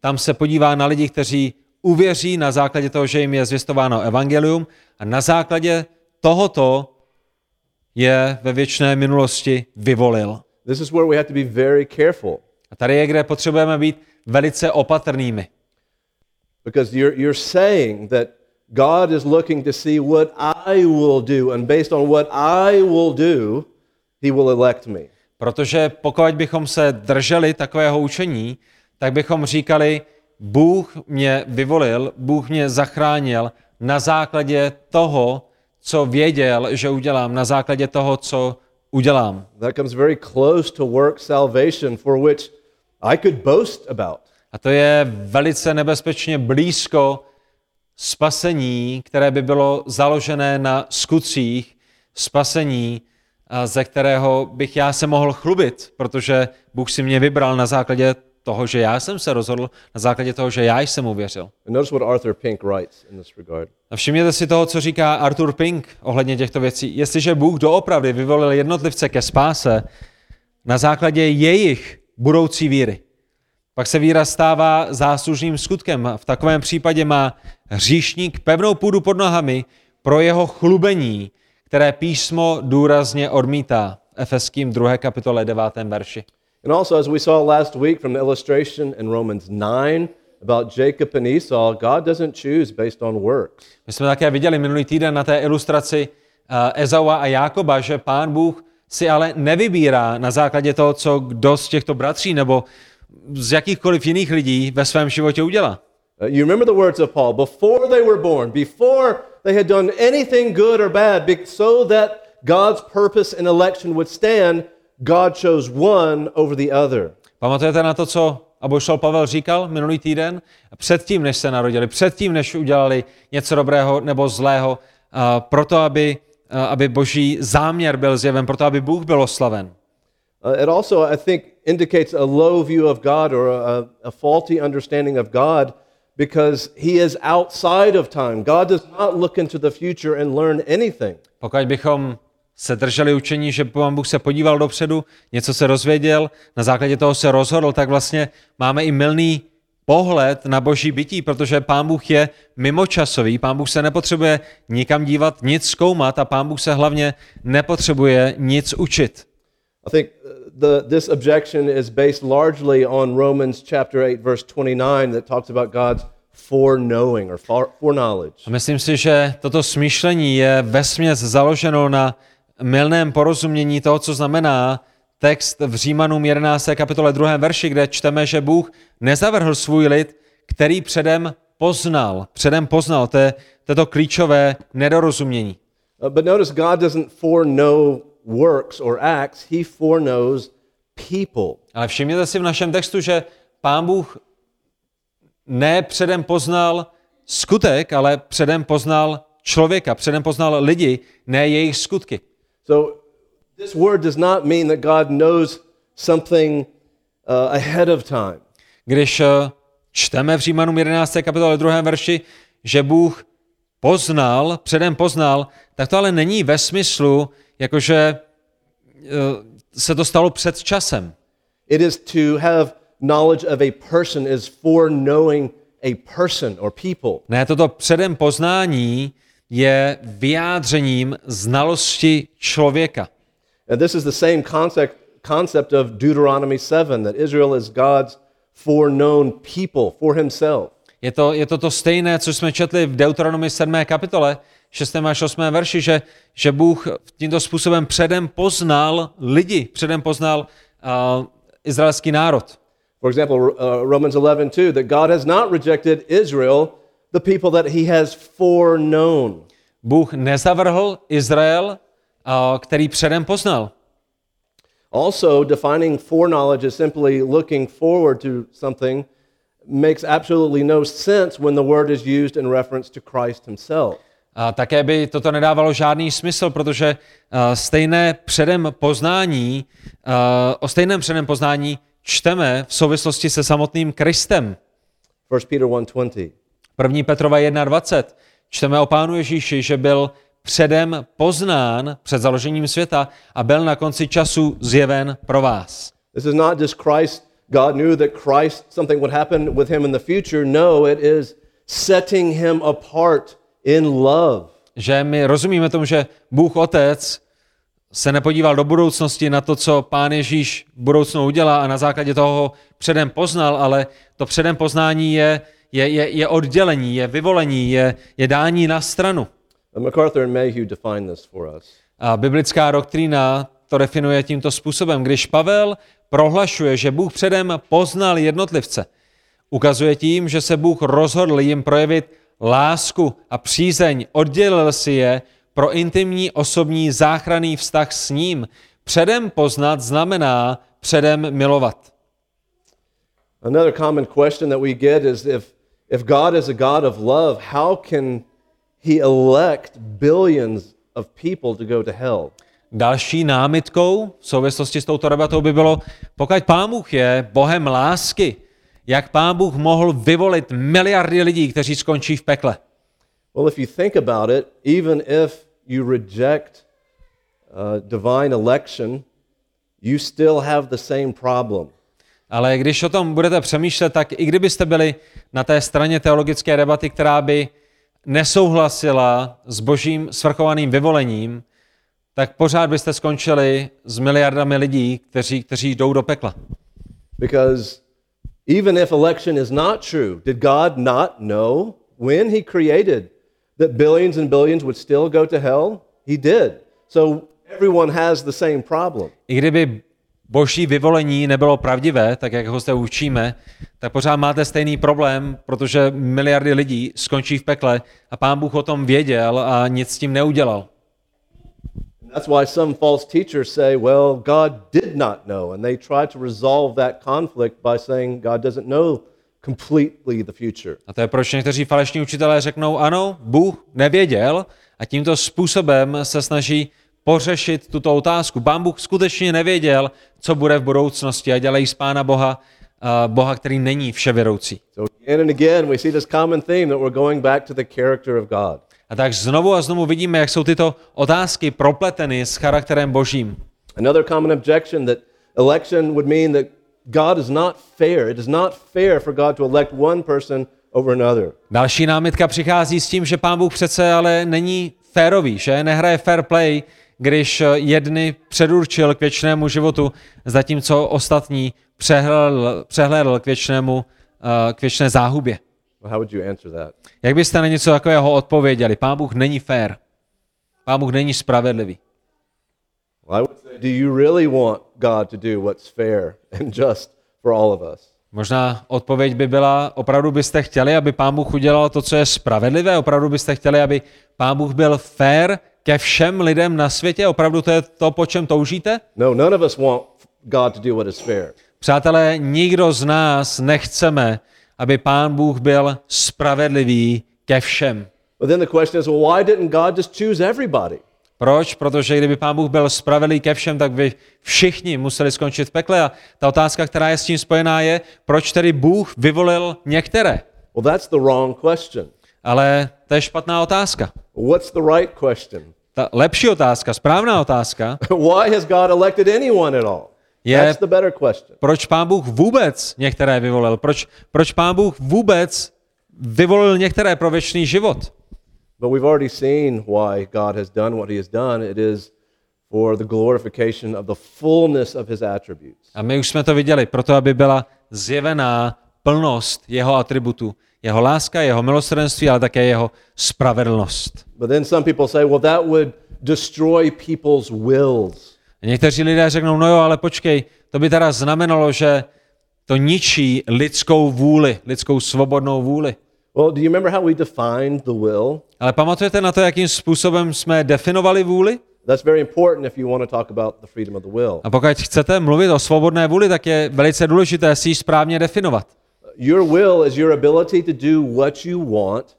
tam se podívá na lidi, kteří uvěří na základě toho, že jim je zvěstováno evangelium a na základě tohoto je ve věčné minulosti vyvolil. This is where we have to be very careful A tady je, kde potřebujeme být velice opatrnými. because you're, you're saying that God is looking to see what I will do, and based on what I will do, he will elect me. Protože pokud bychom se drželi takového učení, tak bychom říkali, Bůh mě vyvolil, Bůh mě zachránil na základě toho, co věděl, že udělám, na základě toho, co udělám. That comes very close to work salvation, for which I could boast about. A to je velice nebezpečně blízko spasení, které by bylo založené na skutcích, spasení, ze kterého bych já se mohl chlubit, protože Bůh si mě vybral na základě toho, že já jsem se rozhodl, na základě toho, že já jsem uvěřil. And notice what Arthur Pink writes in this regard. A všimněte si toho, co říká Arthur Pink ohledně těchto věcí. Jestliže Bůh doopravdy vyvolil jednotlivce ke spáse na základě jejich budoucí víry, pak se víra stává záslužným skutkem. V takovém případě má hříšník pevnou půdu pod nohami pro jeho chlubení, které písmo důrazně odmítá. Efeským 2. kapitole 9. verši. And also, as we saw last week from the illustration in Romans 9 about Jacob and Esau, God doesn't choose based on works. My jsme také viděli minulý týden na té ilustraci uh, Ezaua a Jákoba, že pán Bůh si ale nevybírá na základě toho, co kdo z těchto bratří nebo z jakýchkoliv jiných lidí ve svém životě udělá. Uh, you remember the words of Paul before they were born, before they had done anything good or bad, so that God's purpose and election would stand, God chose one over the other. Pamatujete na to, co Apoštol Pavel říkal minulý týden? Předtím, než se narodili, předtím, než udělali něco dobrého nebo zlého, proto, aby, aby boží záměr byl zjeven, proto, aby Bůh byl oslaven. Uh, it also, I think, indicates a low view of God or a, a faulty understanding of God because he is outside of time. God does not look into the future and learn anything. Pokud bychom se drželi učení, že pán Bůh se podíval dopředu, něco se rozvěděl, na základě toho se rozhodl, tak vlastně máme i milný pohled na boží bytí, protože pán Bůh je mimočasový, pán Bůh se nepotřebuje nikam dívat, nic zkoumat a pán Bůh se hlavně nepotřebuje nic učit. I think uh, the, this objection is based largely on Romans chapter 8, verse 29, that talks about God's foreknowing or fore- foreknowledge. A myslím si, že toto smýšlení je vesměs založeno na milném porozumění toho, co znamená text v Římanům 11. kapitole 2. verši, kde čteme, že Bůh nezavrhl svůj lid, který předem poznal. Předem poznal, to je, to, je to klíčové nedorozumění. Uh, but notice God doesn't foreknow works or acts, he foreknows people. Ale všimněte si v našem textu, že pán Bůh ne předem poznal skutek, ale předem poznal člověka, předem poznal lidi, ne jejich skutky. So this word does not mean that God knows something uh, ahead of time. Když eh, čteme v Římanům 11. kapitole 2. verši, že Bůh poznal, předem poznal, tak to ale není ve smyslu, jakože eh, se to stalo před časem. It is to have knowledge of a person is foreknowing a person or people. Ne, toto předem poznání je vyjádřením znalosti člověka. And this is the same concept, concept of Deuteronomy 7 that Israel is God's foreknown people for himself. Je to, je to to stejné, co jsme četli v Deuteronomy 7. kapitole, 6. až 8. verši, že, že Bůh tímto způsobem předem poznal lidi, předem poznal uh, izraelský národ. For example, uh, Romans 11 2, that God has not rejected Israel, the people that he has foreknown. Bůh nezavrhl Izrael, uh, který předem poznal. Also, defining foreknowledge as simply looking forward to something makes absolutely no sense when the word is used in reference to Christ himself. A také by toto nedávalo žádný smysl, protože uh, stejné předem poznání, uh, o stejném předem poznání čteme v souvislosti se samotným Kristem. 1 Peter 1:20. 1. Petrova 1.20. Čteme o Pánu Ježíši, že byl předem poznán před založením světa a byl na konci času zjeven pro vás. This is not just Christ. God knew that Christ, something would happen with him in the future. No, it is setting him apart in love. Že my rozumíme tomu, že Bůh Otec se nepodíval do budoucnosti na to, co Pán Ježíš v budoucnu udělá a na základě toho ho předem poznal, ale to předem poznání je, je, je, je oddělení, je vyvolení, je, je dání na stranu. And MacArthur and Mayhew define this for us. A biblická doktrína to definuje tímto způsobem. Když Pavel prohlašuje, že Bůh předem poznal jednotlivce, ukazuje tím, že se Bůh rozhodl jim projevit lásku a přízeň, oddělil si je pro intimní osobní záchranný vztah s ním, Předem poznat znamená předem milovat. Another common question that we get is if, if God is a God of love, how can he elect billions of people to go to hell? Další námitkou v souvislosti s touto debatou by bylo, pokud Pán Bůh je Bohem lásky, jak Pán Bůh mohl vyvolit miliardy lidí, kteří skončí v pekle. Well, if you think about it, even if you reject uh, divine election, you still have the same problem. Ale když o tom budete přemýšlet, tak i kdybyste byli na té straně teologické debaty, která by nesouhlasila s božím svrchovaným vyvolením, tak pořád byste skončili s miliardami lidí, kteří, kteří jdou do pekla. Because even if election is not true, did God not know when he created that billions and billions would still go to hell? He did. So everyone has the same problem. I kdyby boží vyvolení nebylo pravdivé, tak jak ho zde učíme, tak pořád máte stejný problém, protože miliardy lidí skončí v pekle a pán Bůh o tom věděl a nic s tím neudělal. That's why some false teachers say, well, God did not know. And they try to resolve that conflict by saying God doesn't know completely the future. A to je proč někteří falešní učitelé řeknou, ano, Bůh nevěděl a tímto způsobem se snaží pořešit tuto otázku. Pán Bůh skutečně nevěděl, co bude v budoucnosti a dělají z Pána Boha, uh, Boha, který není vševěroucí. So again and again, we see this common theme that we're going back to the character of God. A tak znovu a znovu vidíme, jak jsou tyto otázky propleteny s charakterem božím. Another common objection that election would mean that God is not fair. It is not fair for God to elect one person over another. Další námitka přichází s tím, že pán Bůh přece ale není férový, že nehraje fair play, když jedny předurčil k věčnému životu, zatímco ostatní přehlédl, přehlédl k, věčnému, uh, k věčné záhubě. How would you answer that? Jak byste na něco takového odpověděli? Pán Bůh není fér. Pán Bůh není spravedlivý. Well, I would say, do you really want God to do what's fair and just for all of us? Možná odpověď by byla, opravdu byste chtěli, aby Pán Bůh udělal to, co je spravedlivé? Opravdu byste chtěli, aby Pán Bůh byl fér ke všem lidem na světě? Opravdu to je to, po čem toužíte? No, none of us want God to do what is fair. Přátelé, nikdo z nás nechceme, aby Pán Bůh byl spravedlivý ke všem. But then the question is, well, why didn't God just choose everybody? Proč? Protože kdyby Pán Bůh byl spravedlivý ke všem, tak by všichni museli skončit v pekle. A ta otázka, která je s tím spojená, je, proč tedy Bůh vyvolil některé? Well, that's the wrong question. Ale to je špatná otázka. What's the right question? Ta lepší otázka, správná otázka, Why has God elected anyone at all? je, That's the better question. proč Pán Bůh vůbec některé vyvolil? Proč, proč Pán Bůh vůbec vyvolil některé pro věčný život? But we've already seen why God has done what he has done. It is for the glorification of the fullness of his attributes. A my už jsme to viděli, proto aby byla zjevená plnost jeho atributů. Jeho láska, jeho milosrdenství, ale také jeho spravedlnost. But then some people say, well, that would destroy people's wills. Někteří lidé řeknou, no jo, ale počkej, to by teda znamenalo, že to ničí lidskou vůli, lidskou svobodnou vůli. Well, do you remember how we defined the will? Ale pamatujete na to, jakým způsobem jsme definovali vůli? That's very important if you want to talk about the freedom of the will. A pokud chcete mluvit o svobodné vůli, tak je velice důležité si ji správně definovat. Your will is your ability to do what you want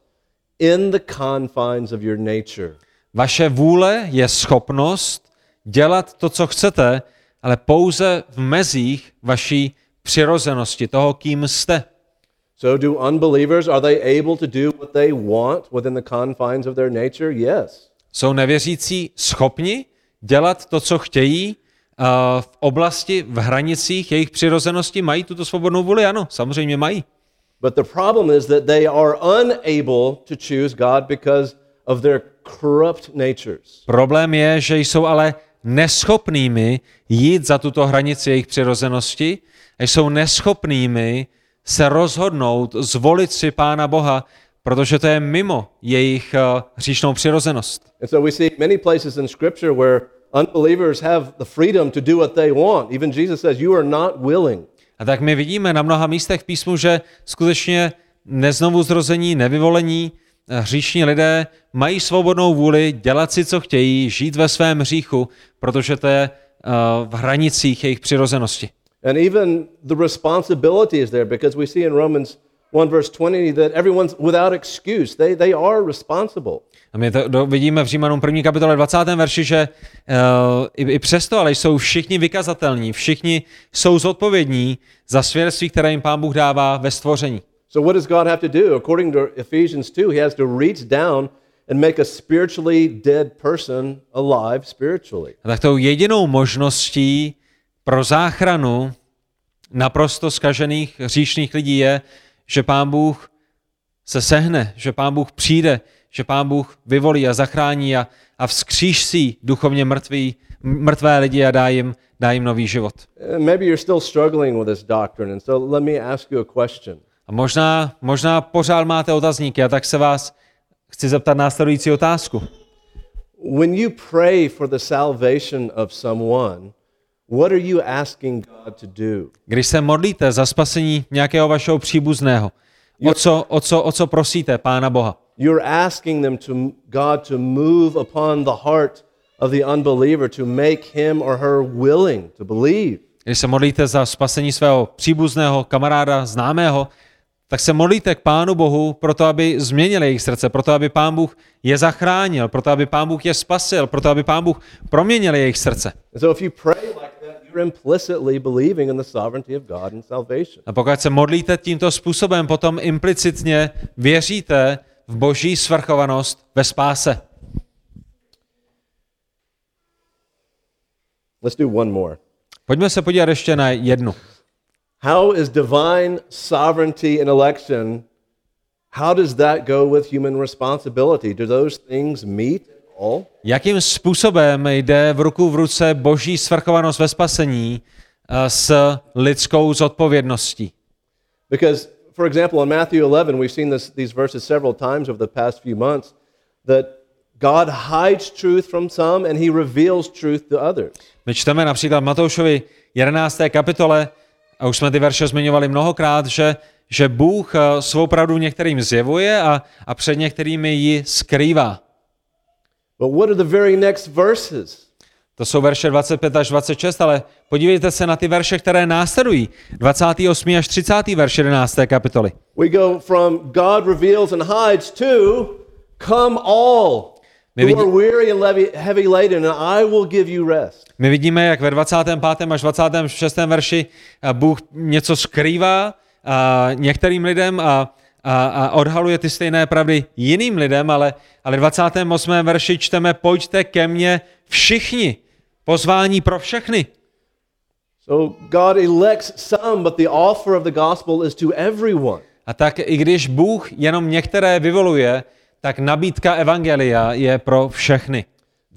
in the confines of your nature. Vaše vůle je schopnost dělat to, co chcete, ale pouze v mezích vaší přirozenosti, toho, kým jste. So, do unbelievers, are they able to do what they want within the confines of their nature? Yes. Jsou nevěřící schopni dělat to, co chtějí v oblasti, v hranicích jejich přirozenosti? Mají tuto svobodnou vůli? Ano, samozřejmě mají. But the problem is that they are unable to choose God because of their corrupt natures. Problém je, že jsou ale neschopnými jít za tuto hranici jejich přirozenosti a jsou neschopnými se rozhodnout, zvolit si Pána Boha, protože to je mimo jejich uh, hříšnou přirozenost. And so we see many places in Scripture where unbelievers have the freedom to do what they want. Even Jesus says, You are not willing. A tak my vidíme na mnoha místech v písmu, že skutečně neznovu zrození, nevyvolení, eh, hříšní lidé mají svobodnou vůli dělat si, co chtějí, žít ve svém hříchu, protože to je v hranicích jejich přirozenosti. And even the responsibility is there because we see in Romans 1 verse 20 that everyone's without excuse. They, they are responsible. A my to do, vidíme v Římanům 1. kapitole 20. verši, že uh, i, i přesto, ale jsou všichni vykazatelní, všichni jsou zodpovědní za svědectví, které jim Pán Bůh dává ve stvoření. So what does God have to do? According to Ephesians 2, he has to reach down and make a spiritually dead person alive spiritually. A tak tou jedinou možností pro záchranu naprosto skažených hříšných lidí je, že Pán Bůh se sehne, že Pán Bůh přijde, že Pán Bůh vyvolí a zachrání a, a vzkříž si duchovně mrtvý, mrtvé lidi a dá jim, dá jim nový život. Uh, Maybe you're still struggling with this doctrine, and so let me ask you a question. A možná, možná pořád máte otazníky a tak se vás chci zeptat následující otázku. When you pray for the salvation of someone, what are you asking God to do? Když se modlíte za spasení nějakého vašeho příbuzného, o co, o co, o co prosíte Pána Boha? You're asking them to God to move upon the heart of the unbeliever to make him or her willing to believe. Když se modlíte za spasení svého příbuzného, kamaráda, známého, tak se modlíte k Pánu Bohu proto, aby změnil jejich srdce, proto, aby Pán Bůh je zachránil, proto, aby Pán Bůh je spasil, proto, aby Pán Bůh proměnil jejich srdce. So if you pray A pokud se modlíte tímto způsobem, potom implicitně věříte v boží svrchovanost ve spáse. Let's do one more. Pojďme se podívat ještě na jednu. How is divine sovereignty and election, how does that go with human responsibility? Do those things meet? Jakým způsobem jde v ruku v ruce boží svrchovanost ve spasení eh, s lidskou zodpovědností? Because, for example, in Matthew 11, we've seen this, these verses several times over the past few months, that God hides truth from some and he reveals truth to others. My čteme například Matoušovi 11. kapitole, a už jsme ty verše zmiňovali mnohokrát, že, že Bůh eh, svou pravdu některým zjevuje a, a před některými ji skrývá. But what are the very next verses? To jsou verše 25 až 26, ale podívejte se na ty verše, které následují. 28. až 30. verš 11. kapitoly. We go from God reveals and hides to come all My who are weary and heavy laden, and I will give you rest. My vidíme, jak ve 25. až 26. verši a Bůh něco skrývá a některým lidem a, a, a odhaluje ty stejné pravdy jiným lidem, ale, ale v 28. verši čteme pojďte ke mně všichni. Pozvání pro všechny. So God elects some, but the offer of the gospel is to everyone. A tak i když Bůh jenom některé vyvoluje, tak nabídka evangelia je pro všechny.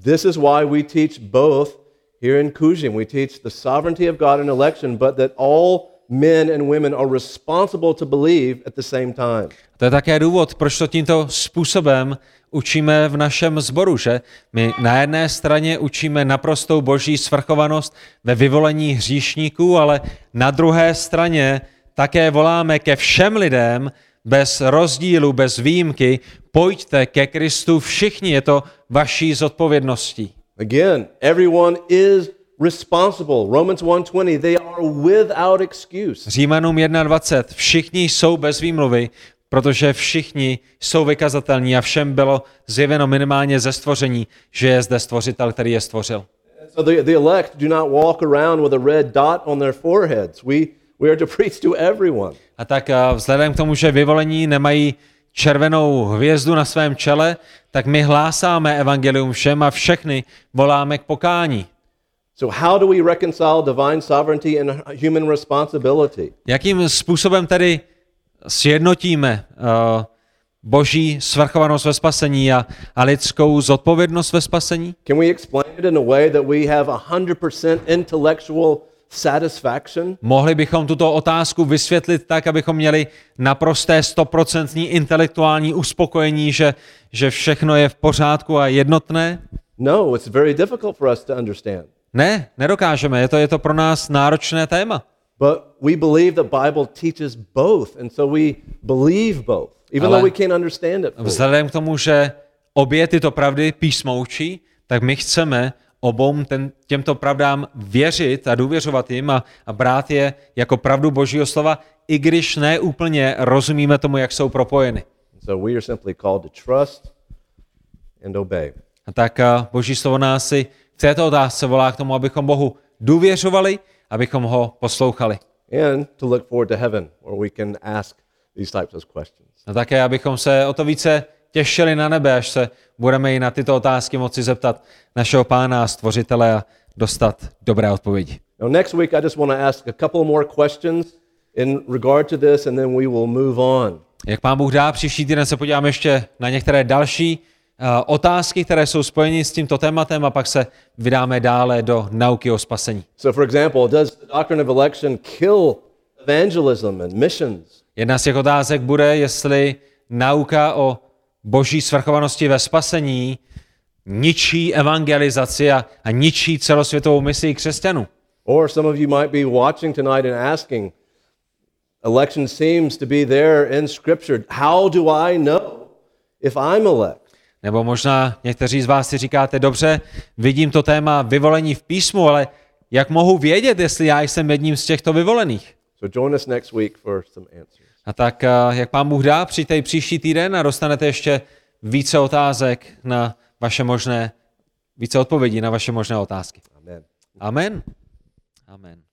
This is why we teach both here in Kujin. We teach the sovereignty of God in election, but that all men and women are responsible to believe at the same time. To je také důvod, proč to tímto způsobem učíme v našem sboru, že my na jedné straně učíme naprostou boží svrchovanost ve vyvolení hříšníků, ale na druhé straně také voláme ke všem lidem bez rozdílu, bez výjimky, pojďte ke Kristu všichni, je to vaší zodpovědností. Again, everyone is responsible. Romans 1:20, they are without excuse. Římanům 1.20. Všichni jsou bez výmluvy, protože všichni jsou vykazatelní a všem bylo zjeveno minimálně ze stvoření, že je zde stvořitel, který je stvořil. So the, the elect do not walk around with a red dot on their foreheads. We, we are to preach to everyone. A tak a vzhledem k tomu, že vyvolení nemají červenou hvězdu na svém čele, tak my hlásáme evangelium všem a všechny voláme k pokání. So how do we reconcile divine sovereignty and human responsibility? Jakým způsobem tedy sjednotíme uh, boží svrchovanost ve spasení a, a lidskou zodpovědnost ve spasení? Can we explain it in a way that we have 100% intellectual satisfaction? Mohli bychom tuto otázku vysvětlit tak, abychom měli naprosté stoprocentní intelektuální uspokojení, že, že všechno je v pořádku a jednotné? No, it's very difficult for us to understand. Ne, nedokážeme, je to, je to pro nás náročné téma. But we believe the Bible teaches both, and so we believe both, even Ale- though we can't understand it. fully. Vzhledem k tomu, že obě tyto pravdy písmo učí, tak my chceme obou ten, těmto pravdám věřit a důvěřovat jim a, a brát je jako pravdu Božího slova, i když ne úplně rozumíme tomu, jak jsou propojeny. So we are simply called to trust and obey. A tak a, Boží slovo nás si v této otázce volá k tomu, abychom Bohu důvěřovali, abychom ho poslouchali. And to look forward to heaven where we can ask these types of questions. A také, abychom se o to více těšili na nebe, až se budeme i na tyto otázky moci zeptat našeho pána a stvořitele a dostat dobré odpovědi. Now, next week, I just want to ask a couple more questions in regard to this, and then we will move on. Jak pán Bůh dá, příští týden se podíváme ještě na některé další otázky, které jsou spojeny s tímto tématem a pak se vydáme dále do nauky o spasení. So, for example, does the doctrine of election kill evangelism and missions? Jedna z těch otázek bude, jestli nauka o boží svrchovanosti ve spasení ničí evangelizaci a, a ničí celosvětovou misi křesťanů. Or some of you might be watching tonight and asking, election seems to be there in Scripture. How do I know if I'm elect? Nebo možná někteří z vás si říkáte, dobře, vidím to téma vyvolení v písmu, ale jak mohu vědět, jestli já jsem jedním z těchto vyvolených? So join us next week for some answers. A tak, eh, jak pán Bůh dá, přijďte i příští týden a dostanete ještě více otázek na vaše možné, více odpovědí na vaše možné otázky. Amen. Amen. Amen.